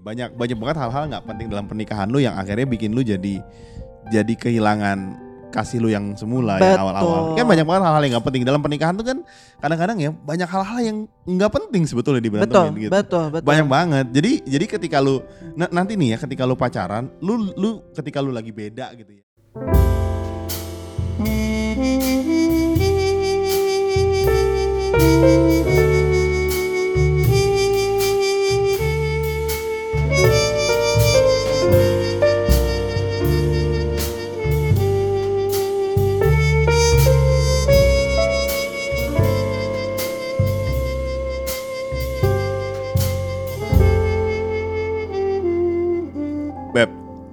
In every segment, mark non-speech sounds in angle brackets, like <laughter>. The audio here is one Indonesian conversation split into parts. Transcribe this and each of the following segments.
banyak banyak banget hal-hal nggak penting dalam pernikahan lu yang akhirnya bikin lu jadi jadi kehilangan kasih lu yang semula yang Betul. awal-awal. Kan banyak banget hal-hal yang nggak penting dalam pernikahan tuh kan kadang-kadang ya banyak hal-hal yang nggak penting sebetulnya di betul, gitu. betul, betul. Banyak banget. Jadi jadi ketika lu na- nanti nih ya ketika lu pacaran, lu lu ketika lu lagi beda gitu ya. Beb, <laughs>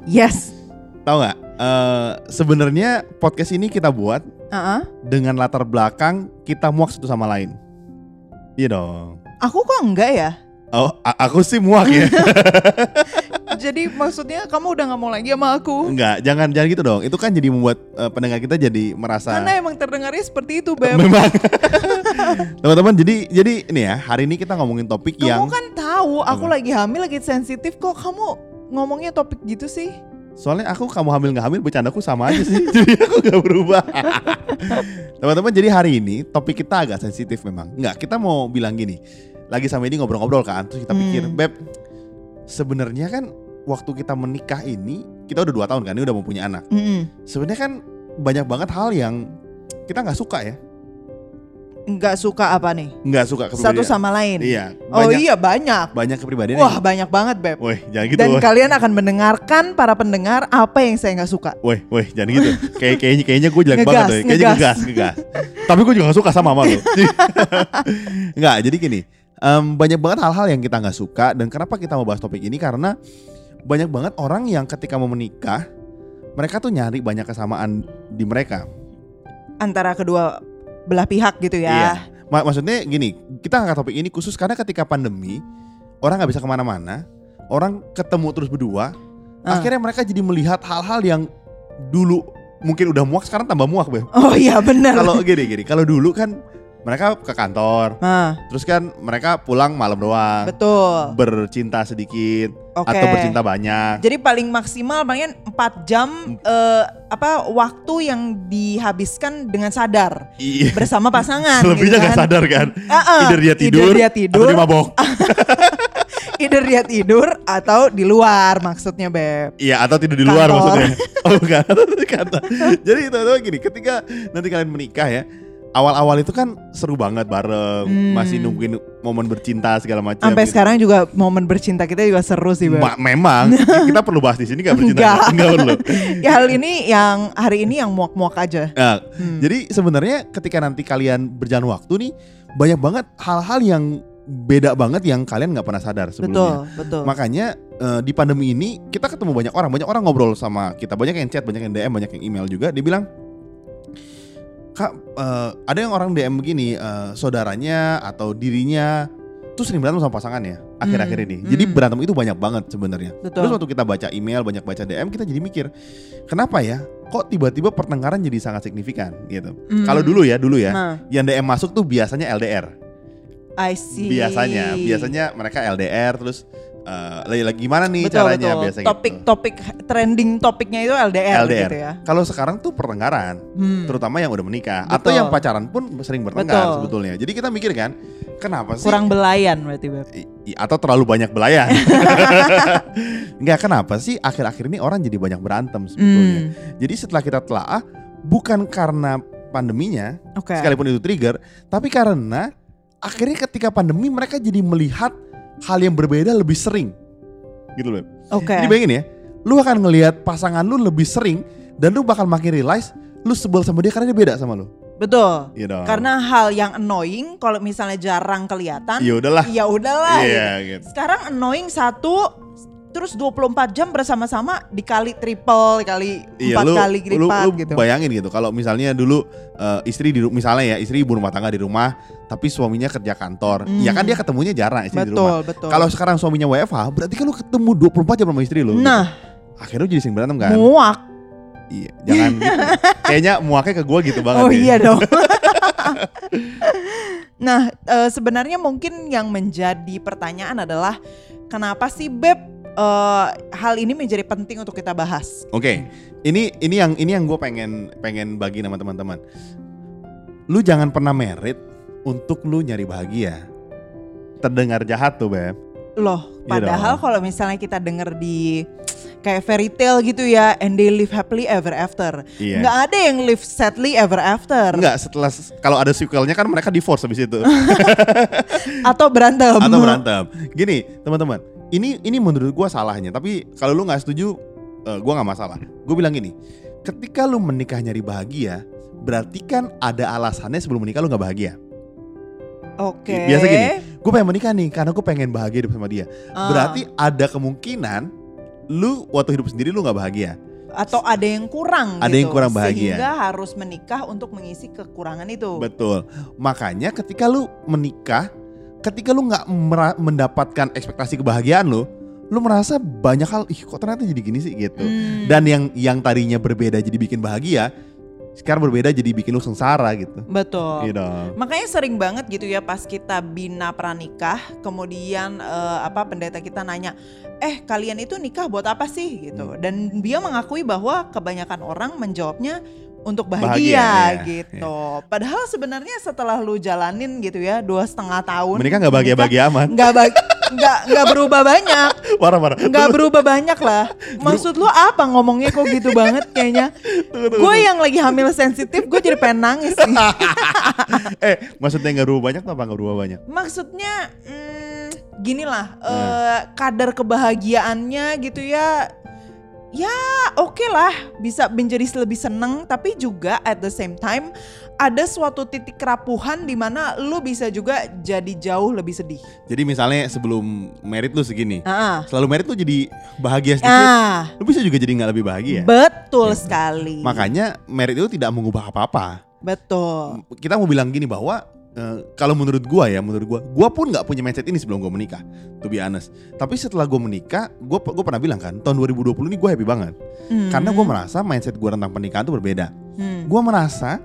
Yes. tahu nggak? Eh sebenarnya podcast ini kita buat Uh-uh. dengan latar belakang kita muak satu sama lain. Iya dong. Aku kok enggak ya? Oh, aku sih muak ya. <laughs> Jadi maksudnya kamu udah nggak mau lagi sama aku? Enggak, jangan jangan gitu dong. Itu kan jadi membuat eh, pendengar kita jadi merasa Karena emang terdengarnya seperti itu, Beb. <laughs> memang. Teman-teman, jadi jadi ini ya, hari ini kita ngomongin topik Kamu yang kan tahu aku Apa? lagi hamil, lagi sensitif kok kamu ngomongnya topik gitu sih? soalnya aku kamu hamil nggak hamil bercandaku sama aja sih. <laughs> jadi aku nggak berubah. <laughs> Teman-teman, jadi hari ini topik kita agak sensitif memang. Enggak, kita mau bilang gini. Lagi sama ini ngobrol-ngobrol kan, terus kita pikir, Hmm. Beb, sebenarnya kan waktu kita menikah ini kita udah dua tahun kan, ini udah mau punya anak. Mm-mm. Sebenarnya kan banyak banget hal yang kita nggak suka ya, Nggak suka apa nih? nggak suka Satu kepribadian. sama lain. Iya, Oh banyak iya banyak. banyak kepribadian. Wah yang- banyak banget Beb. Woi, jangan gitu. Dan woi. kalian akan mendengarkan para pendengar apa yang saya nggak suka. Woi, woi, jangan gitu. Kayak kayaknya kayaknya gue jelek banget tuh. Kayaknya ngegas. ngegas, ngegas. Tapi gue juga gak suka sama sama lo. <laughs> Enggak, jadi gini. em, banyak banget hal-hal yang kita nggak suka dan kenapa kita mau bahas topik ini karena banyak banget orang yang ketika mau menikah mereka tuh nyari banyak kesamaan di mereka. Antara kedua belah pihak gitu ya. Iya. Ma- maksudnya gini, kita angkat topik ini khusus karena ketika pandemi orang nggak bisa ke mana-mana, orang ketemu terus berdua, Ah. akhirnya mereka jadi melihat hal-hal yang dulu mungkin udah muak sekarang tambah muak, Beb. Oh iya benar. kalau gini gini kalau dulu kan mereka ke kantor Nah, terus kan mereka pulang malam doang betul. bercinta sedikit Oke. atau bercinta banyak Jadi paling maksimal paling 4 jam eh, apa waktu yang dihabiskan dengan sadar iya bersama pasangan. <laughs> selebihnya gitu kan. sadar kan Ah, ah. either dia tidur, Either dia atau tidur, dia mabok <laughs> either dia tidur atau di luar maksudnya beb. iya atau tidur di luar Kantor. maksudnya <laughs> oh bukan atau di kantor jadi itu itu gini ketika nanti kalian menikah ya awal-awal itu kan seru banget bareng Hmm. masih nungguin momen bercinta segala macam Sampai gitu. sekarang juga momen bercinta kita juga seru sih. Ma- memang <laughs> kita perlu bahas di sini gak bercinta Enggak. Enggak <laughs> perlu <laughs> ya hal ini yang hari ini yang muak-muak aja. Nah, Hmm. Jadi sebenarnya ketika nanti kalian berjalan waktu nih banyak banget hal-hal yang beda banget yang kalian nggak pernah sadar betul, sebelumnya. betul. Makanya eh, di pandemi ini kita ketemu banyak orang, banyak orang ngobrol sama kita, banyak yang chat, banyak yang DM, banyak yang email juga. Dia bilang, kak eh, ada yang orang DM begini, eh, saudaranya atau dirinya tuh sering berantem sama pasangannya akhir-akhir Hmm, ini. Jadi hmm. berantem itu banyak banget sebenarnya. Terus waktu kita baca email, banyak baca DM, kita jadi mikir, kenapa ya? Kok tiba-tiba pertengkaran jadi sangat signifikan gitu? Hmm. Kalau dulu ya, dulu ya, Nah, yang DM masuk tuh biasanya LDR. I see. Biasanya, biasanya mereka LDR terus eh, lagi lagi gimana nih betul, caranya betul. biasanya gitu. Topik-topik trending topiknya itu LDR, LDR. gitu ya. Kalau sekarang tuh pertengkaran, Hmm. terutama yang udah menikah atau Betul. yang pacaran pun sering bertengkar Betul. sebetulnya. Jadi kita mikir kan, kenapa sih Kurang belayan berarti beb. Atau terlalu banyak belayan? <laughs> Enggak kenapa sih akhir-akhir ini orang jadi banyak berantem sebetulnya. Hmm. Jadi setelah kita telaah bukan karena pandeminya, Oke. sekalipun itu trigger, tapi karena akhirnya ketika pandemi mereka jadi melihat hal yang berbeda lebih sering. Gitu loh. Oke. Jadi bayangin ya, lu akan ngelihat pasangan lu lebih sering dan lu bakal makin realize lu sebel sama dia karena dia beda sama lu. Betul. Iya dong. Karena hal yang annoying kalau misalnya jarang kelihatan, ya udahlah. ya udahlah. Iya gitu. gitu. Sekarang annoying satu terus 24 jam bersama-sama dikali triple kali Iya empat lu, kali lu, lipat lu gitu. bayangin gitu kalau misalnya dulu eh, istri di misalnya ya istri ibu rumah tangga di rumah tapi suaminya kerja kantor Hmm. ya kan dia ketemunya jarang istri di rumah Betul, betul. kalau sekarang suaminya WFH berarti kan lu ketemu 24 jam sama istri lu gitu. nah, akhirnya lu jadi sering berantem kan muak. iya jangan <laughs> gitu kayaknya muaknya ke gua gitu banget Oh ya. iya dong. <laughs> <laughs> nah, eh, sebenarnya mungkin yang menjadi pertanyaan adalah kenapa sih Beb eh, hal ini menjadi penting untuk kita bahas. Oke, ini ini yang ini yang gue pengen pengen bagi sama teman-teman. Lu jangan pernah merit untuk lu nyari bahagia. Terdengar jahat tuh beb. Loh, Iya padahal dong. kalau misalnya kita denger di kayak fairy tale gitu ya, and they live happily ever after. Iya. Nggak ada yang live sadly ever after. Enggak, setelah kalau ada sequelnya kan mereka divorce habis itu <laughs> Atau berantem. atau berantem. Gini, teman-teman, ini ini menurut gua salahnya. Tapi kalau lu nggak setuju, eh, gua nggak masalah. Gue bilang gini, ketika lu menikah nyari bahagia, berarti kan ada alasannya sebelum menikah lu nggak bahagia. Oke. Biasa gini, gue pengen menikah nih karena gue pengen bahagia hidup sama dia. Ah. Berarti ada kemungkinan lu waktu hidup sendiri lu nggak bahagia. atau ada yang kurang Ada gitu. yang kurang bahagia. Sehingga harus menikah untuk mengisi kekurangan itu. Betul. Makanya ketika lu menikah, ketika lu nggak mendapatkan ekspektasi kebahagiaan lu, lu merasa banyak hal, ih kok ternyata jadi gini sih gitu. Hmm. Dan yang yang tadinya berbeda jadi bikin bahagia, sekarang berbeda jadi bikin lu sengsara gitu. Betul. Gitu. Makanya sering banget gitu ya pas kita bina pranikah, kemudian eh, apa pendeta kita nanya, eh kalian itu nikah buat apa sih gitu. Hmm. Dan dia mengakui bahwa kebanyakan orang menjawabnya untuk Bahagia, bahagia, ya. gitu. Padahal sebenarnya setelah lu jalanin gitu ya dua setengah tahun, Menikah nggak bahagia-bahagia aman. nggak ba- <laughs> nggak nggak berubah banyak, Parah parah. nggak berubah banyak lah. Maksud lu apa ngomongnya kok gitu banget kayaknya? Gue yang lagi hamil sensitif, gue jadi pengen nangis nih. <laughs> eh, maksudnya nggak berubah banyak apa nggak berubah banyak? Maksudnya hmm, gini lah Nah. eh, kadar kebahagiaannya gitu ya ya oke lah bisa menjadi lebih seneng tapi juga at the same time ada suatu titik kerapuhan di mana lu bisa juga jadi jauh lebih sedih. Jadi misalnya sebelum merit lu segini, Ah, selalu merit lu jadi bahagia sedikit, ah lu bisa juga jadi nggak lebih bahagia. betul Gitu. sekali. Makanya merit itu tidak mengubah apa-apa. betul. Kita mau bilang gini bahwa eh, kalau menurut gua ya, menurut gua, gua pun nggak punya mindset ini sebelum gua menikah, to be honest. Tapi setelah gua menikah, gua gua pernah bilang kan, tahun 2020 ini gua happy banget. Hmm. Karena gua merasa mindset gua tentang pernikahan itu berbeda. Hmm. Gua merasa,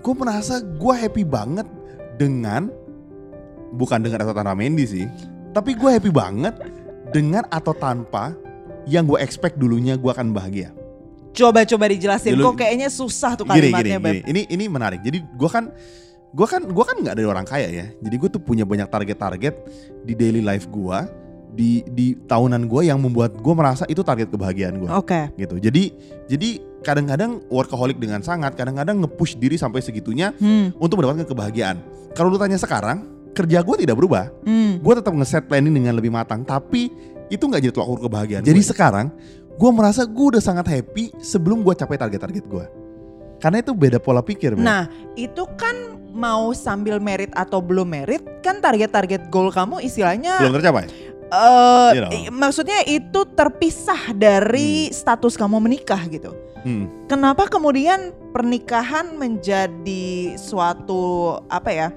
gua merasa gua happy banget dengan bukan dengan atau tanpa Mendy sih, tapi gua happy banget dengan atau tanpa yang gue expect dulunya gua akan bahagia. Coba-coba dijelasin Dulu- kok kayaknya susah tuh gini, gini, kalimatnya, Beb. gini. Ini ini menarik. Jadi gua kan gua kan gua kan nggak dari orang kaya ya. Jadi gue tuh punya banyak target-target di daily life gua di di tahunan gua yang membuat gua merasa itu target kebahagiaan gua Oke. gitu. Jadi jadi kadang-kadang workaholic dengan sangat, kadang-kadang nge-push diri sampai segitunya Hmm. untuk mendapatkan kebahagiaan. Kalau lu tanya sekarang, kerja gue tidak berubah. Hmm. Gue tetap nge-set planning dengan lebih matang, tapi itu nggak jadi tolak ukur kebahagiaan. Jadi sekarang gue merasa gue udah sangat happy sebelum gue capai target-target gue. Karena itu beda pola pikir. Beb. Nah, itu kan mau sambil merit atau belum merit, kan target-target goal kamu istilahnya belum tercapai. Eh Iya dong. i- maksudnya itu terpisah dari status kamu menikah gitu. Hmm. Kenapa kemudian pernikahan menjadi suatu apa ya?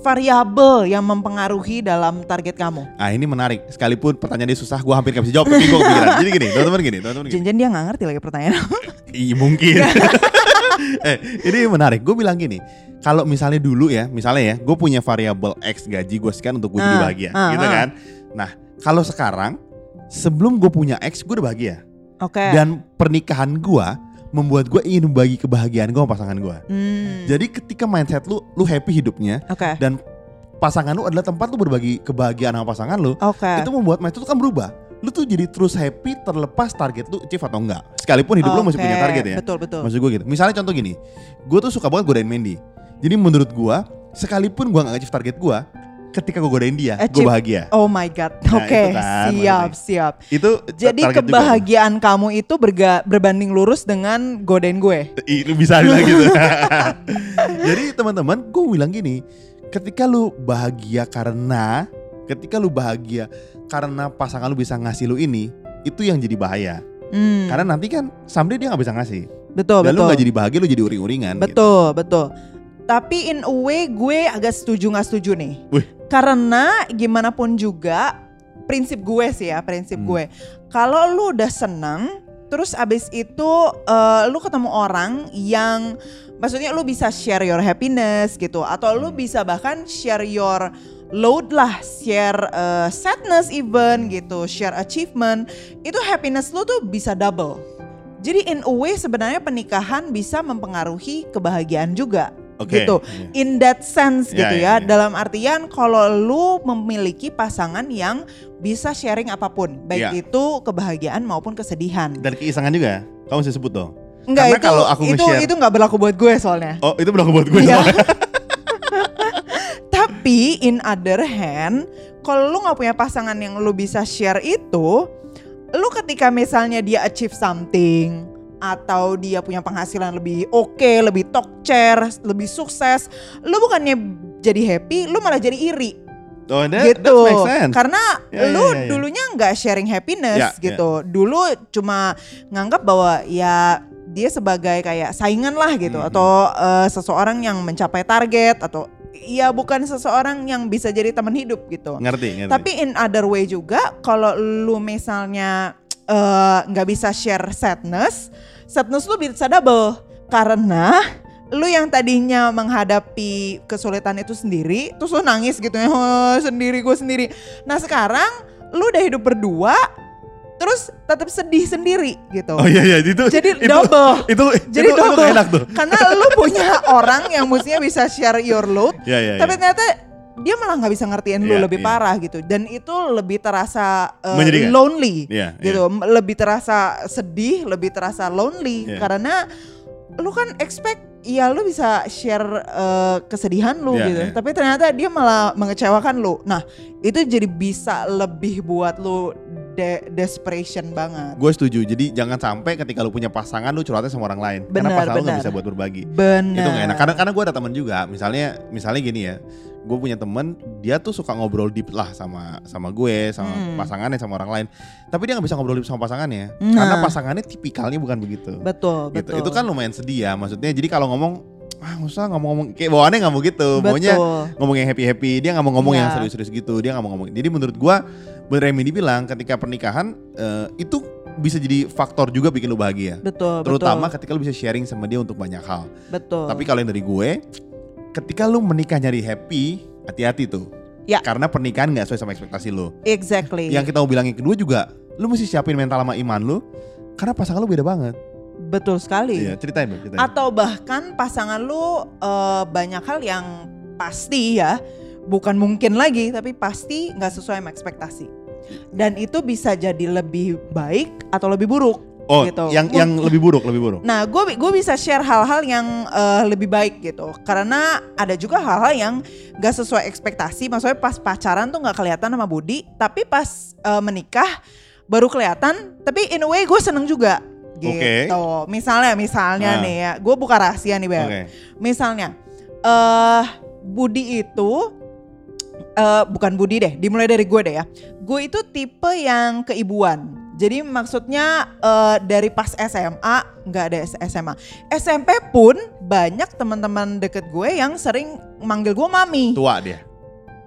variabel yang mempengaruhi dalam target kamu. Ah ini menarik. Sekalipun pertanyaannya susah, gue hampir gak bisa jawab. Tapi gue kepikiran. Jadi gini, teman-teman gini, teman-teman gini. Dia nggak ngerti lagi pertanyaan. Iya mungkin. <laughs> eh ini menarik. Gue bilang gini, kalau misalnya dulu ya, misalnya ya, gue punya variabel X gaji gue sekian untuk gue jadi Ah, bahagia, ah, gitu ah. kan? Nah, kalau sekarang sebelum gue punya X, gue udah bahagia. Oke. Dan pernikahan gue membuat gue ingin membagi kebahagiaan gue sama pasangan gue. Hmm, Jadi ketika mindset lu, lu happy hidupnya Oke. dan pasangan lu adalah tempat lu berbagi kebahagiaan sama pasangan lu, Oke. itu membuat mindset lu kan berubah. Lu tuh jadi terus happy terlepas target lu achieve atau enggak. Sekalipun hidup lu masih punya target ya. Betul betul. Maksud gue gitu. Misalnya contoh gini, gue tuh suka banget godain Mandy. Jadi menurut gue, sekalipun gue gak achieve target gue, ketika gue godain dia, gue bahagia. Oh my god. Nah, Oke, itu kan, siap maksudnya. siap. Itu Jadi target juga. kebahagiaan kamu itu berga- berbanding lurus dengan godain gue. Ih, lu bisa bilang gitu. <laughs> Jadi teman-teman, gue bilang gini, ketika lu bahagia karena, ketika lu bahagia karena pasangan lu bisa ngasih lu ini, itu yang jadi bahaya. Hmm, Karena nanti kan someday dia nggak bisa ngasih. betul Dan lu betul. nggak jadi bahagia, lu jadi uring-uringan. gitu. Betul, betul. Tapi in a way gue agak setuju nggak setuju nih. Wih. Karena gimana pun juga prinsip gue sih ya, prinsip Hmm. gue. Kalau lu udah seneng, terus abis itu eh, lu ketemu orang yang maksudnya lu bisa share your happiness gitu atau lu Hmm. bisa bahkan share your load lah, share uh, sadness even gitu, share achievement, itu happiness lu tuh bisa double. Jadi in a way sebenarnya pernikahan bisa mempengaruhi kebahagiaan juga. Oke, gitu. iya. In that sense Ya, gitu ya, ya. ya. Dalam artian kalau lu memiliki pasangan yang bisa sharing apa pun, baik Ya. itu kebahagiaan maupun kesedihan. Dan keisangan juga. Kamu bisa sebut dong. Enggak Karena itu kalau aku itu itu nggak berlaku buat gue soalnya. Oh, itu berlaku buat gue Iya. soalnya. <laughs> Tapi in other hand, kalau lu nggak punya pasangan yang lu bisa share itu, lu ketika misalnya dia achieve something atau dia punya penghasilan lebih oke, lebih talk chair, lebih sukses, lu bukannya jadi happy, lu malah jadi iri Oh, that, gitu. that makes sense. Karena Ya, ya, lu ya, ya. dulunya nggak sharing happiness Ya, gitu. Dulu cuma nganggap bahwa ya dia sebagai kayak saingan lah gitu Mhm. atau eh, seseorang yang mencapai target atau ya bukan seseorang yang bisa jadi teman hidup gitu. Ngerti, ngerti. Tapi in other way juga kalau lu misalnya eh, nggak bisa share sadness, sadness lu bisa double karena lu yang tadinya menghadapi kesulitan itu sendiri, terus lu nangis gitu ya, <laughs> "Oh, sendiri gue sendiri. Nah sekarang lu udah hidup berdua, terus tetap sedih sendiri gitu. Oh iya iya itu Jadi itu, double. <laughs> Itu Jadi itu, itu double. nggak enak tuh. Karena lu punya orang yang mestinya bisa share your load, <laughs> Iya iya. tapi iya. ternyata dia malah nggak bisa ngertiin lu Iya, lebih iya. parah gitu dan itu lebih terasa uh, lonely Iya, gitu M- lebih terasa sedih lebih terasa lonely Iya. karena lu kan expect ya lu bisa share uh, kesedihan lu Iya, gitu iya. tapi ternyata dia malah mengecewakan lu nah itu jadi bisa lebih buat lu de- desperation banget Gue setuju. Jadi jangan sampai ketika lu punya pasangan lu curhatnya sama orang lain. karena Benar, pasangan lu benar. bisa buat berbagi. benar Itu gak enak. Karena karena gue ada teman juga. Misalnya misalnya gini ya. Gue punya temen dia tuh suka ngobrol deep lah sama sama gue, sama Hmm. pasangannya, sama orang lain. Tapi dia nggak bisa ngobrol deep sama pasangannya. Nah. Karena pasangannya tipikalnya bukan begitu. betul gitu. betul Itu kan lumayan sedih ya. Maksudnya jadi kalau ngomong ah nggak usah ngomong-ngomong kayak bawaannya nggak mau gitu. Maunya betul ngomong yang happy happy dia nggak mau ngomong yang Iya. serius-serius gitu dia nggak mau ngomong jadi menurut gua bener Remy dibilang ketika pernikahan eh, itu bisa jadi faktor juga bikin lu bahagia betul terutama betul, ketika lu bisa sharing sama dia untuk banyak hal betul tapi kalau yang dari gue ketika lu menikah nyari happy hati-hati tuh. Ya. karena pernikahan nggak sesuai sama ekspektasi lu. Exactly. Yang kita mau bilang yang kedua juga lu mesti siapin mental sama iman lu karena pasangan lu beda banget. Betul sekali. Iya ceritain ceritain. Atau bahkan pasangan lu eh, banyak hal yang pasti ya bukan mungkin lagi tapi pasti nggak sesuai sama ekspektasi. Dan itu bisa jadi lebih baik atau lebih buruk oh gitu. yang Mung- yang lebih buruk lebih buruk Nah, gue gue bisa share hal-hal yang eh, lebih baik gitu, karena ada juga hal-hal yang gak sesuai ekspektasi. Maksudnya pas pacaran tuh nggak kelihatan sama Budi, tapi pas eh, menikah baru kelihatan. Tapi in a way gue seneng juga. Gitu. Oke. Misalnya, misalnya Ah. nih ya, gue buka rahasia nih Beb. oke Misalnya, eh Budi itu eh bukan Budi deh, dimulai dari gue deh ya. Gue itu tipe yang keibuan. Jadi maksudnya eh, dari pas SMA nggak ada SMA, SMP pun banyak teman-teman deket gue yang sering manggil gue mami. tua dia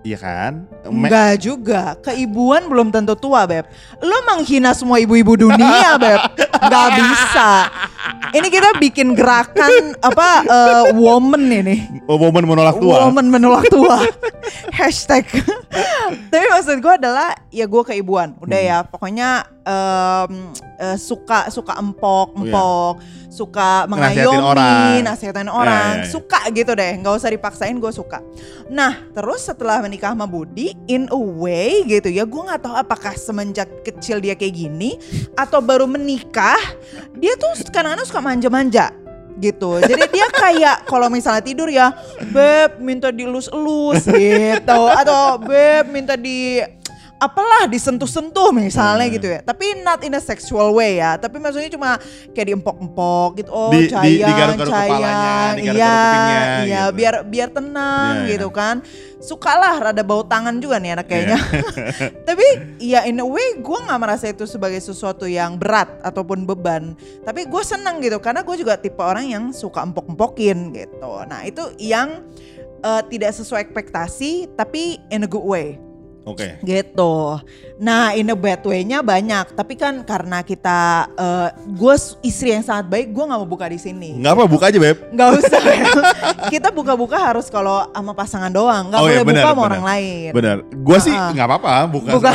iya kan Enggak juga, keibuan belum tentu tua beb. Lo menghina semua ibu-ibu dunia <laughs> beb, nggak bisa. Ini kita bikin gerakan apa eh, woman ini. Oh, momen menolak tua. Woman menolak tua. <laughs> Hashtag. Tapi maksud gue adalah ya gue keibuan. Udah Hmm. ya pokoknya em, eh, suka suka empok empok, suka Nasihatin mengayomi, orang. nasihatin orang, Ya, ya, ya. suka gitu deh. Nggak usah dipaksain gue suka. Nah terus setelah menikah sama Budi, in a way gitu ya, gue nggak tahu apakah semenjak kecil dia kayak gini atau baru menikah, dia tuh kadang-kadang suka manja-manja gitu. Jadi dia kayak kalau misalnya tidur ya, beb minta dilus-elus gitu atau beb minta di apalah disentuh-sentuh misalnya Hmm. gitu ya. Tapi not in a sexual way ya. Tapi maksudnya cuma kayak diempok-empok gitu. Oh, Di- di- sayang, digaruk-garuk kepalanya, sayang. digaruk-garuk Iya, kupingnya iya, gitu. biar biar tenang Iya, iya. gitu kan. Sukalah rada bau tangan juga nih anak kayaknya. Iya. <laughs> Tapi ya in a way gue nggak merasa itu sebagai sesuatu yang berat ataupun beban. Tapi gue seneng gitu karena gue juga tipe orang yang suka empok-empokin gitu. Nah itu yang eh, tidak sesuai ekspektasi tapi in a good way Oke. gitu. Nah, in a bad way-nya banyak, tapi kan karena kita gue istri yang sangat baik, gue nggak mau buka di sini. Nggak apa buka aja beb. Nggak <laughs> usah. kita buka-buka harus kalau sama pasangan doang, nggak Oh iya, boleh benar, buka sama benar. orang lain. Bener. Gue sih nggak apa-apa buka. Buka.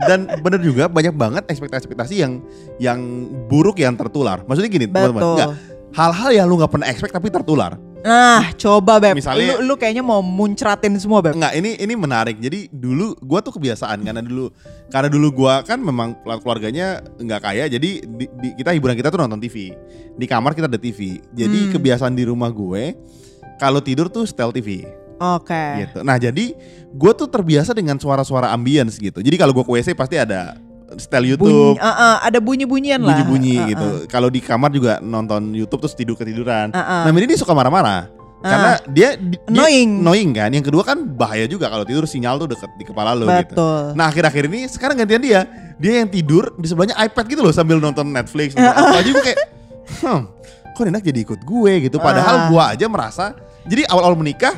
Dan bener juga banyak banget ekspektasi-ekspektasi yang yang buruk yang tertular. Maksudnya gini teman-teman. Hal-hal yang lu nggak pernah expect tapi tertular. Nah, coba beb. Misalnya- lu, lu kayaknya mau muncratin semua beb. Enggak, ini ini menarik. Jadi dulu gua tuh kebiasaan karena dulu karena dulu gua kan memang keluarganya nggak kaya, jadi di, di- kita hiburan kita tuh nonton TV. Di kamar kita ada TV. Jadi Hmm. kebiasaan di rumah gue kalau tidur tuh setel TV Oke. gitu. Nah, jadi gue tuh terbiasa dengan suara-suara ambience gitu. Jadi kalau gua ke WC pasti ada setel YouTube, Bunyi, uh, uh, ada bunyi-bunyian lah. bunyi-bunyi Uh, uh. gitu. Kalau di kamar juga nonton YouTube terus tidur ketiduran. Uh, uh. Nah, ini dia suka marah-marah. Karena dia, di- dia Annoying. annoying kan. Yang kedua kan bahaya juga kalau tidur sinyal tuh deket di kepala lo gitu. Nah akhir-akhir ini sekarang gantian dia. Dia yang tidur di sebelahnya iPad gitu loh sambil nonton Netflix. Nonton apa aja gue kayak, hmm, kok enak jadi ikut gue gitu. Padahal Ah. gue aja merasa, jadi awal-awal menikah,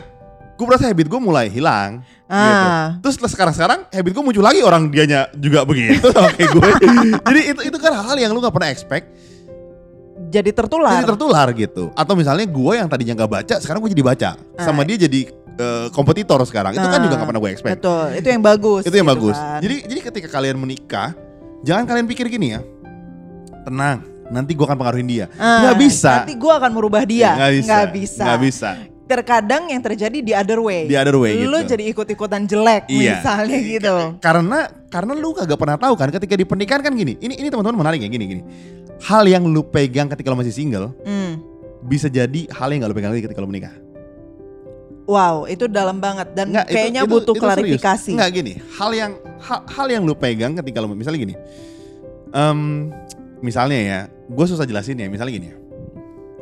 gue merasa habit gue mulai hilang. Gitu. Ah. Terus sekarang-sekarang habit gue muncul lagi orang dianya juga begitu sama kayak gue. jadi itu itu kan hal-hal yang lu gak pernah expect Jadi tertular. jadi tertular gitu. Atau misalnya gue yang tadinya nggak baca, sekarang gue jadi baca. Sama Ah. dia jadi eh, kompetitor sekarang. Itu kan Nah, juga gak pernah gue expect. Betul. Itu yang bagus. Itu yang gitu bagus. kan. Jadi jadi ketika kalian menikah, jangan kalian pikir gini ya. Tenang, nanti gue akan pengaruhin dia. Ah, Nggak bisa. Nanti gue akan merubah dia. Nggak bisa. Nggak bisa. Nggak bisa. Terkadang yang terjadi di other way. The other way Lu gitu. jadi ikut-ikutan jelek Iya. misalnya gitu. Karena karena lu kagak pernah tahu kan ketika di pernikahan kan gini. Ini ini teman-teman menarik ya gini gini. Hal yang lu pegang ketika lu masih single Hmm. bisa jadi hal yang gak lu pegang lagi ketika lu menikah. Wow, itu dalam banget dan Nggak, kayaknya itu- butuh itu serius. klarifikasi. Nggak gini, hal yang hal, hal yang lu pegang ketika lu misalnya gini. em, misalnya ya, gue susah jelasin ya. Misalnya gini ya.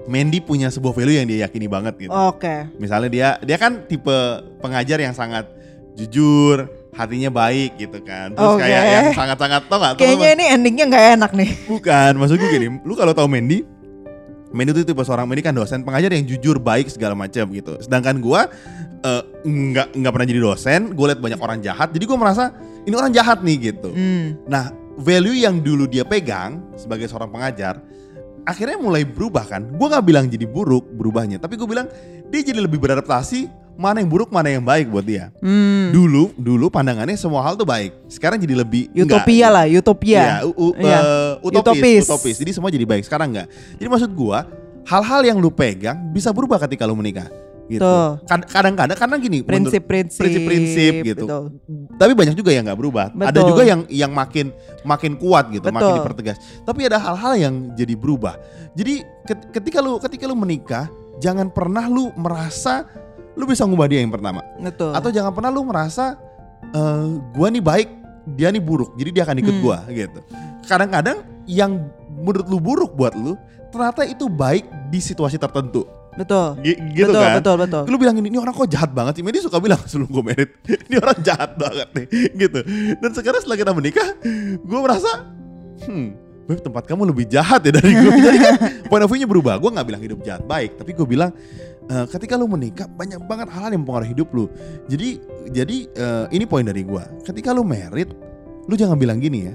Mandy punya sebuah value yang dia yakini banget gitu. Oke. Misalnya dia dia kan tipe pengajar yang sangat jujur, hatinya baik gitu kan. Terus Oke. kayak yang sangat-sangat tau gak? Kayaknya ini endingnya nggak enak nih. Bukan, maksud gue gini, <laughs> lu kalau tahu Mandy, Mandy itu tipe seorang Mandy kan dosen pengajar yang jujur, baik segala macam gitu. Sedangkan gua eh, nggak nggak pernah jadi dosen, gue liat banyak orang jahat, jadi gue merasa ini orang jahat nih gitu. Hmm. Nah, value yang dulu dia pegang sebagai seorang pengajar, akhirnya mulai berubah kan. Gue nggak bilang jadi buruk berubahnya, tapi gue bilang dia jadi lebih beradaptasi mana yang buruk mana yang baik buat dia. Hmm. Dulu dulu pandangannya semua hal tuh baik, sekarang jadi lebih enggak. Utopia lah, utopia. Iya, u- u- Iya. eh, utopis, Utopis. utopis. Jadi semua jadi baik. Sekarang enggak. Jadi maksud gua, hal-hal yang lu pegang bisa berubah ketika lu menikah. Gitu. Kadang-kadang karena gini, Prinsip-prinsip. prinsip-prinsip gitu. Betul. tapi banyak juga yang nggak berubah. Ada Betul. juga yang yang makin makin kuat gitu, makin Betul. dipertegas. Tapi ada hal-hal yang jadi berubah. Jadi ket- ketika lu ketika lu menikah, jangan pernah lu merasa lu bisa ngubah dia yang pertama. Betul. Atau jangan pernah lu merasa eh gua nih baik, dia nih buruk. Jadi dia akan ikut Hmm. gua gitu. Kadang-kadang yang menurut lu buruk buat lu, ternyata itu baik di situasi tertentu. Betul. Gi- Gitu betul, kan? betul, betul. Lu bilang ini, ini orang kok jahat banget sih. Medi suka bilang sebelum gue merit, <laughs> ini orang jahat banget nih, <laughs> gitu. Dan sekarang setelah kita menikah, gue merasa, hmm, Beb tempat kamu lebih jahat ya dari gue. <laughs> Jadi kan point of view-nya berubah. Gue nggak bilang hidup jahat baik, tapi gue bilang eh, ketika lu menikah banyak banget hal-hal yang mempengaruhi hidup lu. Jadi jadi eh, ini poin dari gue. Ketika lu merit, lu jangan bilang gini ya.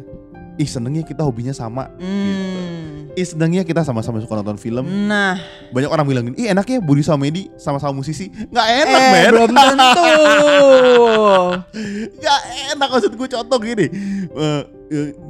Ih senengnya kita hobinya sama. Hmm. Ih senengnya kita sama-sama suka nonton film. Nah, Banyak orang bilang ih enaknya Budi sama Medi sama-sama musisi. Nggak enak eh men. belum tentu. <laughs> Gak enak maksud gue contoh gini eh,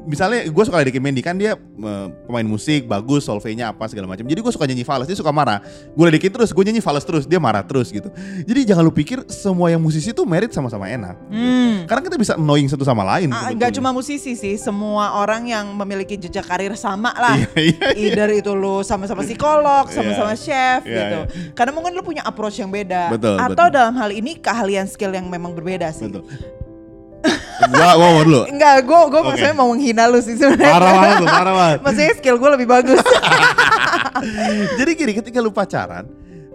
Misalnya gue suka ledekin Mandy kan dia eh, pemain musik bagus solvenya apa segala macam Jadi gue suka nyanyi fals dia suka marah Gue ledekin terus gue nyanyi fals terus dia marah terus gitu Jadi jangan lu pikir semua yang musisi tuh merit sama-sama enak Hmm. Karena kita bisa annoying satu sama lain Ah, sebetulnya. Nggak cuma musisi sih, semua orang yang memiliki jejak karir sama lah. Iya iya iya. Either itu lu sama-sama psikolog, sama-sama chef gitu. Karena mungkin lu punya approach yang beda. Betul, Atau betul. dalam hal ini keahlian skill yang memang berbeda sih. Betul Gua gua mau dulu Enggak, gue gue Oke. maksudnya mau menghina lu sih sebenarnya. Parah banget parah banget Maksudnya skill gue lebih bagus. <laughs> Jadi gini ketika lu pacaran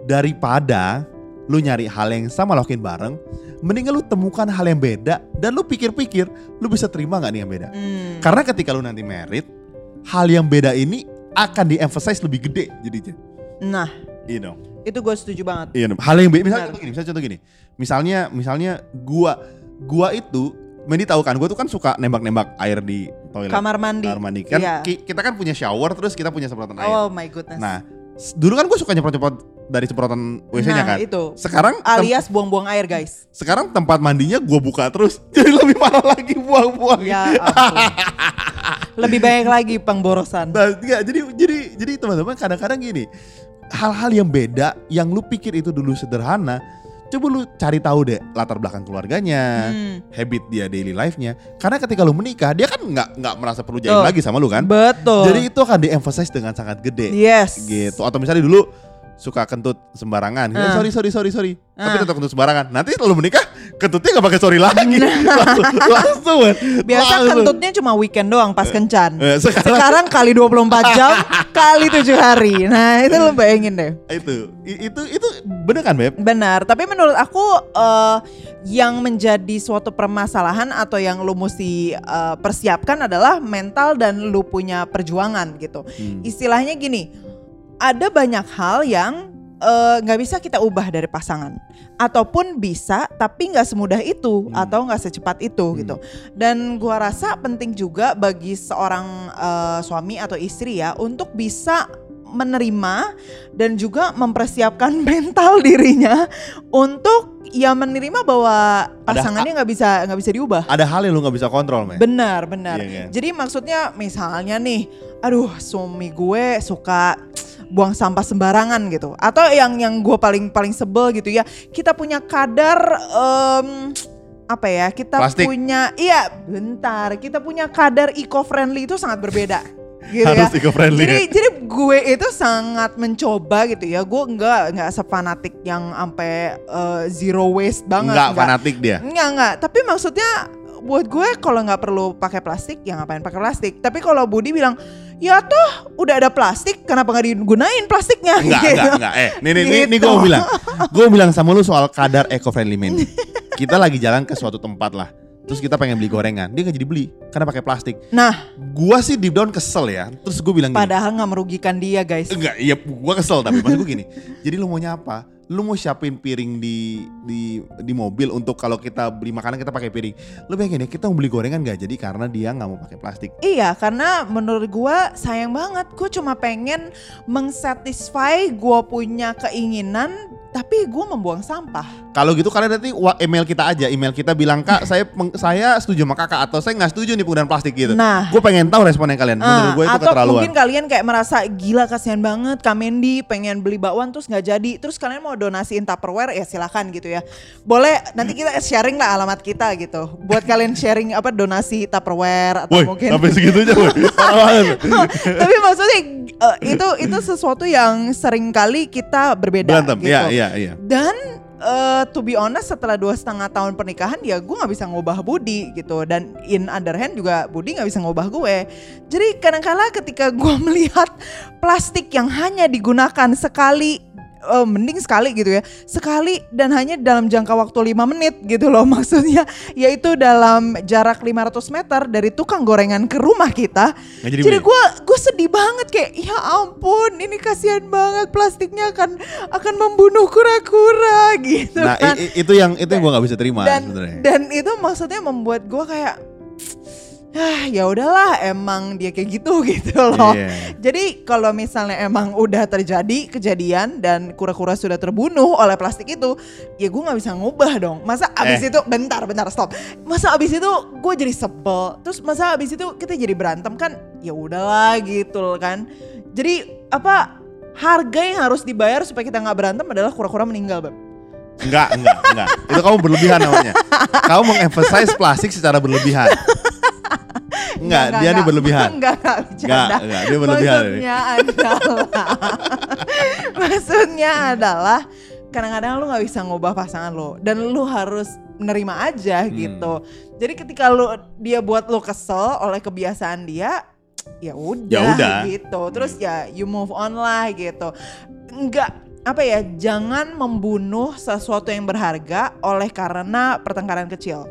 Daripada lu nyari hal yang sama lakuin bareng Mendingan lu temukan hal yang beda Dan lu pikir-pikir Lu bisa terima gak nih yang beda Hmm. Karena ketika lu nanti merit Hal yang beda ini akan di-emphasize lebih gede jadinya Nah, Iya dong itu gue setuju banget. Iya dong. Hal yang beda Misalnya Benar. contoh gini Misalnya contoh gini Misalnya Misalnya gua gua itu Mandy tahu kan, gua tuh kan suka nembak-nembak air di toilet. Kamar mandi. Kamar mandi. Kan ki- kita kan punya shower terus kita punya semprotan air. Oh my goodness. Nah, dulu kan gue suka nyemprot-nyemprot dari semprotan WC-nya Nah, kan. itu. Sekarang Alias buang-buang air guys. sekarang tempat mandinya gue buka terus, <laughs> jadi lebih parah lagi buang-buang. Ya. <laughs> Lebih banyak lagi pengborosan. Nah, enggak, jadi jadi jadi teman-teman kadang-kadang gini, hal-hal yang beda yang lu pikir itu dulu sederhana, coba lu cari tahu deh latar belakang keluarganya, Hmm, habit dia daily life-nya. Karena ketika lu menikah, dia kan nggak nggak merasa perlu jaim lagi sama lu kan. Betul. Jadi itu akan di-emphasize dengan sangat gede. yes. gitu atau misalnya dulu suka kentut sembarangan Eh, Ah. sorry sorry sorry sorry tapi Ah. tetap kentut sembarangan nanti kalau menikah kentutnya nggak pakai sorry lagi <laughs> langsung langsung man. Biasa Langsung. kentutnya cuma weekend doang pas kencan. Eh, sekarang, Sekarang kali 24 <laughs> jam kali 7 hari. Nah, itu lo bayangin deh. itu itu itu bener kan beb Benar, tapi menurut aku eh, yang menjadi suatu permasalahan atau yang lu mesti eh, persiapkan adalah mental dan lu punya perjuangan gitu. Hmm. Istilahnya gini, ada banyak hal yang eh, nggak bisa kita ubah dari pasangan, ataupun bisa tapi nggak semudah itu Hmm. atau nggak secepat itu Hmm. gitu. Dan gua rasa penting juga bagi seorang eh, suami atau istri ya untuk bisa menerima dan juga mempersiapkan <laughs> mental dirinya untuk ya menerima bahwa pasangannya nggak bisa nggak bisa diubah. ada hal yang lu nggak bisa kontrol men Benar, benar. Iya kan? Jadi maksudnya misalnya nih, aduh suami gue suka buang sampah sembarangan gitu. Atau yang yang gue paling paling sebel gitu ya, kita punya kadar em, apa ya? Kita Plastik. punya iya, bentar. Kita punya kadar eco friendly itu sangat berbeda. <laughs> Gitu ya. harus eco friendly Jadi jadi gue itu sangat mencoba gitu ya. Gue enggak enggak sepanatik yang sampai eh, zero waste banget. nggak enggak. fanatik dia Enggak enggak, tapi maksudnya buat gue kalau nggak perlu pakai plastik ya ngapain pakai plastik. Tapi kalau Budi bilang ya toh udah ada plastik, kenapa nggak digunain plastiknya? Enggak, Gitu. enggak, enggak. Eh, nih, nih, nih, nih Gitu. gue mau bilang. <laughs> Gue mau bilang sama lu soal kadar eco-friendly men. Kita lagi jalan ke suatu tempat lah. Terus kita pengen beli gorengan. Dia nggak jadi beli karena pakai plastik. Nah, Gua sih deep down kesel ya. Terus gue bilang padahal nggak merugikan dia guys. Enggak, iya gua kesel tapi maksud gue gini. Jadi lu maunya apa? Lu mau siapin piring di di di mobil untuk kalau kita beli makanan kita pakai piring. Lu bayangin ya kita mau beli gorengan nggak jadi karena dia nggak mau pakai plastik. Iya, karena menurut gue sayang banget. Gue cuma pengen mengsatisfy gue punya keinginan, tapi gue membuang sampah. Kalau gitu kalian nanti email kita aja, email kita bilang kak saya peng- saya setuju sama kakak atau saya nggak setuju nih penggunaan plastik gitu. Nah, Gue pengen tahu responnya kalian. Menurut Ah, gue itu atau keterlaluan. mungkin kalian kayak merasa gila kasihan banget Kak Mendy pengen beli bakwan terus nggak jadi terus kalian mau donasiin Tupperware ya silakan gitu ya boleh nanti kita sharing lah alamat kita gitu buat kalian sharing apa donasi Tupperware atau Woi, mungkin sampai segitunya <laughs> banget. tapi maksudnya eh, itu itu sesuatu yang sering kali kita berbeda Berantem, gitu iya iya iya. dan eh, to be honest setelah dua setengah tahun pernikahan ya gue nggak bisa ngubah Budi gitu. Dan in other hand juga Budi nggak bisa ngubah gue. Jadi kadang-kala ketika gue <laughs> melihat plastik yang hanya digunakan sekali eh, mending sekali gitu ya. Sekali dan hanya dalam jangka waktu lima menit gitu loh <laughs> maksudnya. Yaitu dalam jarak 500 meter dari tukang gorengan ke rumah kita. Jadi, jadi gue gue sedih banget kayak ya ampun ini kasihan banget plastiknya akan akan membunuh kura-kura gitu Nah kan. itu yang itu yang gue nggak bisa terima dan dan itu maksudnya membuat gue kayak ah ya udahlah emang dia kayak gitu <laughs> gitu loh. Iya. Jadi kalau misalnya emang udah terjadi kejadian dan kura-kura sudah terbunuh oleh plastik itu, ya gue nggak bisa ngubah dong. Masa abis Eh. itu bentar bentar stop. Masa abis itu gue jadi sebel. Terus masa abis itu kita jadi berantem kan? Ya udahlah gitu loh kan. Jadi apa harga yang harus dibayar supaya kita nggak berantem adalah kura-kura meninggal, Beb. Enggak, enggak, enggak. Itu kamu berlebihan namanya. Kamu mengemphasize plastik secara berlebihan. Enggak, dia ini berlebihan. <laughs> Enggak, enggak, Enggak, enggak, dia berlebihan ini. Maksudnya adalah <laughs> Maksudnya adalah kadang-kadang lu nggak bisa ngubah pasangan lo dan lu harus menerima aja Hmm. gitu. Jadi ketika lu dia buat lu kesel oleh kebiasaan dia, ya udah Ya udah. gitu. Terus ya you move on lah gitu. Enggak apa ya, jangan membunuh sesuatu yang berharga oleh karena pertengkaran kecil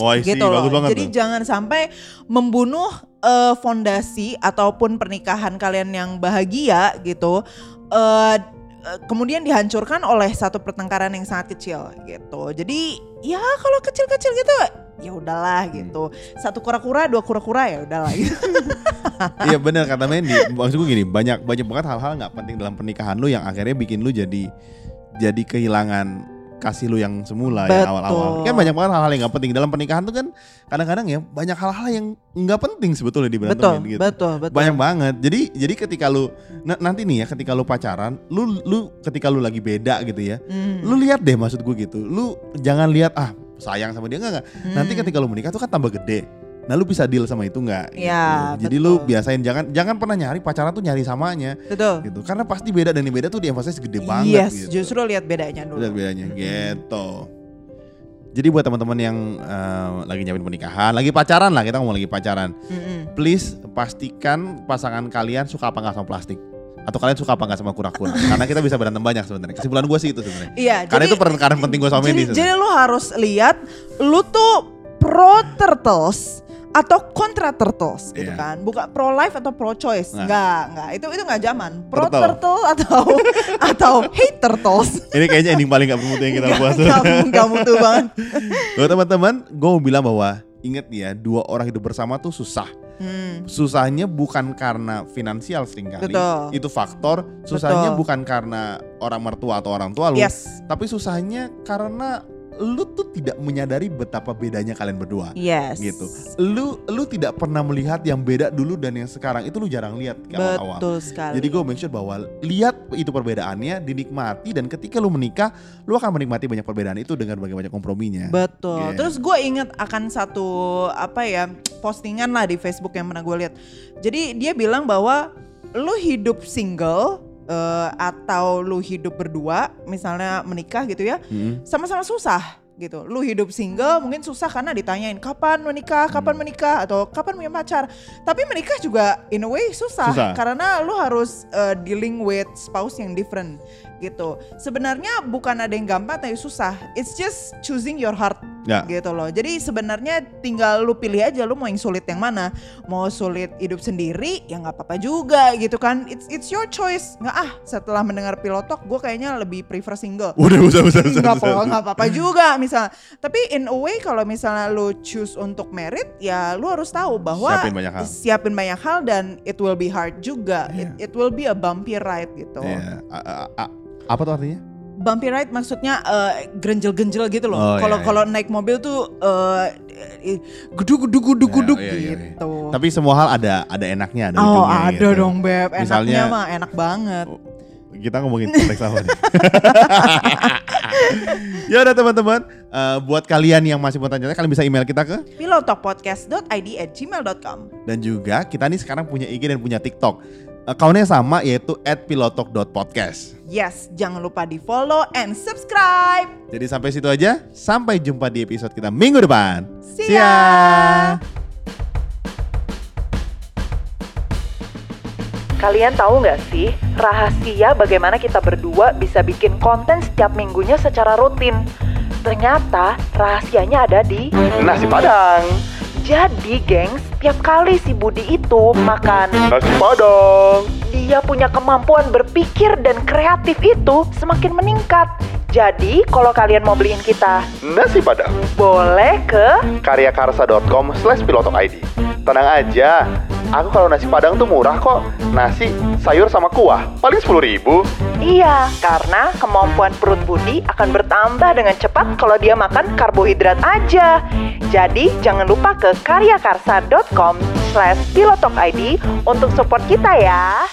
Oh, I see. gitu loh. bagus banget Jadi tuh. jangan sampai membunuh eh, fondasi ataupun pernikahan kalian yang bahagia gitu. eh, kemudian dihancurkan oleh satu pertengkaran yang sangat kecil gitu. Jadi ya kalau kecil-kecil gitu ya udahlah gitu. Satu kura-kura, dua kura-kura ya udahlah gitu. <laughs> Iya benar kata Mandy. Maksud gue gini, banyak banyak banget hal-hal nggak penting dalam pernikahan lu yang akhirnya bikin lu jadi jadi kehilangan kasih lu yang semula ya Betul. awal-awal. Kan banyak banget hal-hal yang nggak penting dalam pernikahan tuh kan kadang-kadang ya banyak hal-hal yang nggak penting sebetulnya di betul, gitu. betul, betul. Banyak banget. Jadi jadi ketika lu na- nanti nih ya ketika lu pacaran, lu lu ketika lu lagi beda gitu ya. Hmm. Lu lihat deh maksud gue gitu. Lu jangan lihat ah sayang sama dia enggak enggak. Nanti Hmm. ketika lu menikah tuh kan tambah gede. Nah lu bisa deal sama itu nggak? Ya, gitu. Jadi lu biasain jangan jangan pernah nyari pacaran tuh nyari samanya betul. gitu. Karena pasti beda dan yang beda tuh di emphasize gede banget yes, gitu. justru lihat bedanya dulu. Lihat bedanya Mm-mm. gitu. Jadi buat teman-teman yang eh, lagi nyiapin pernikahan, lagi pacaran lah kita ngomong lagi pacaran. Mm-mm. Please pastikan pasangan kalian suka apa nggak sama plastik atau kalian suka apa nggak sama kura-kura. <laughs> Karena kita bisa berantem banyak sebenarnya. Kesimpulan gue sih itu sebenarnya. Iya, Karena jadi itu pertengkaran penting gue sama jadi, Mendy. jadi sebenarnya. lu harus lihat lu tuh pro turtles atau kontra turtles gitu Iya. kan bukan pro life atau pro choice Nah. enggak enggak itu itu enggak zaman pro Turtle. turtle atau <laughs> atau hate turtles Ini kayaknya ending paling gak bermutu yang kita buat. enggak mutu banget <laughs> Buat teman-teman, gue mau bilang bahwa inget ya, dua orang hidup bersama tuh susah. hmm, Susahnya bukan karena finansial sering kali. Betul. Itu faktor. Susahnya Betul. bukan karena orang mertua atau orang tua lu. yes Tapi susahnya karena lu tuh tidak menyadari betapa bedanya kalian berdua. yes Gitu. Lu lu tidak pernah melihat yang beda dulu dan yang sekarang itu lu jarang lihat ke awal-awal. betul sekali Jadi gue make sure bahwa lihat itu perbedaannya, dinikmati dan ketika lu menikah, lu akan menikmati banyak perbedaan itu dengan berbagai banyak komprominya. Betul. Yeah. Terus gue inget akan satu apa ya postingan lah di Facebook yang pernah gue lihat. Jadi dia bilang bahwa lu hidup single eh, atau lu hidup berdua, misalnya menikah gitu ya, Mm-mm. sama-sama susah gitu. Lu hidup single mungkin susah karena ditanyain kapan menikah, kapan Hmm. menikah atau kapan punya pacar. Tapi menikah juga in a way susah, Susah. karena lu harus uh, dealing with spouse yang different gitu. Sebenarnya bukan ada yang gampang tapi susah. It's just choosing your heart Ya. gitu loh. Jadi sebenarnya tinggal lu pilih aja lu mau yang sulit yang mana. Mau sulit hidup sendiri ya nggak apa-apa juga gitu kan. It's it's your choice. Nggak ah setelah mendengar pilotok gue kayaknya lebih prefer single Udah, usah, usah, usah. nggak usah, apa usah. nggak apa-apa juga misalnya tapi in a way kalau misalnya lu choose untuk merit ya lu harus tahu bahwa Siapin banyak hal. siapin banyak hal dan it will be hard juga Iya. it, it will be a bumpy ride gitu Iya. A- a- a- apa tuh artinya? Bumpy ride maksudnya eh, genjel-genjel gitu loh Oh, kalau iya, iya. kalau naik mobil tuh eh, guduk guduk guduk Iya, guduk iya, iya, iya. gitu Tapi semua hal ada ada enaknya, ada oh ada gitu. dong beb enaknya Misalnya- mah enak banget Kita ngomongin konteks apa nih? <laughs> ya udah teman-teman, Eh, buat kalian yang masih mau tanya, kalian bisa email kita ke pilotokpodcast.id at gmail.com dan juga kita nih sekarang punya IG dan punya TikTok. Akunnya sama yaitu @pilotok.podcast. yes jangan lupa di follow and subscribe Jadi sampai situ aja. Sampai jumpa di episode kita minggu depan. See ya. Kalian tahu nggak sih rahasia bagaimana kita berdua bisa bikin konten setiap minggunya secara rutin? Ternyata rahasianya ada di Nasi Padang. Jadi, gengs, tiap kali si Budi itu makan, Nasi Padang. dia punya kemampuan berpikir dan kreatif itu semakin meningkat. Jadi, kalau kalian mau beliin kita, Nasi Padang. boleh ke Karyakarsa.com slash pilotok ID. Tenang aja, aku kalau nasi Padang tuh murah kok. Nasi, sayur sama kuah, paling 10 ribu. Iya, karena kemampuan perut Budi akan bertambah dengan cepat kalau dia makan karbohidrat aja. Jadi, jangan lupa ke karyakarsa.com slash pilotokid untuk support kita ya.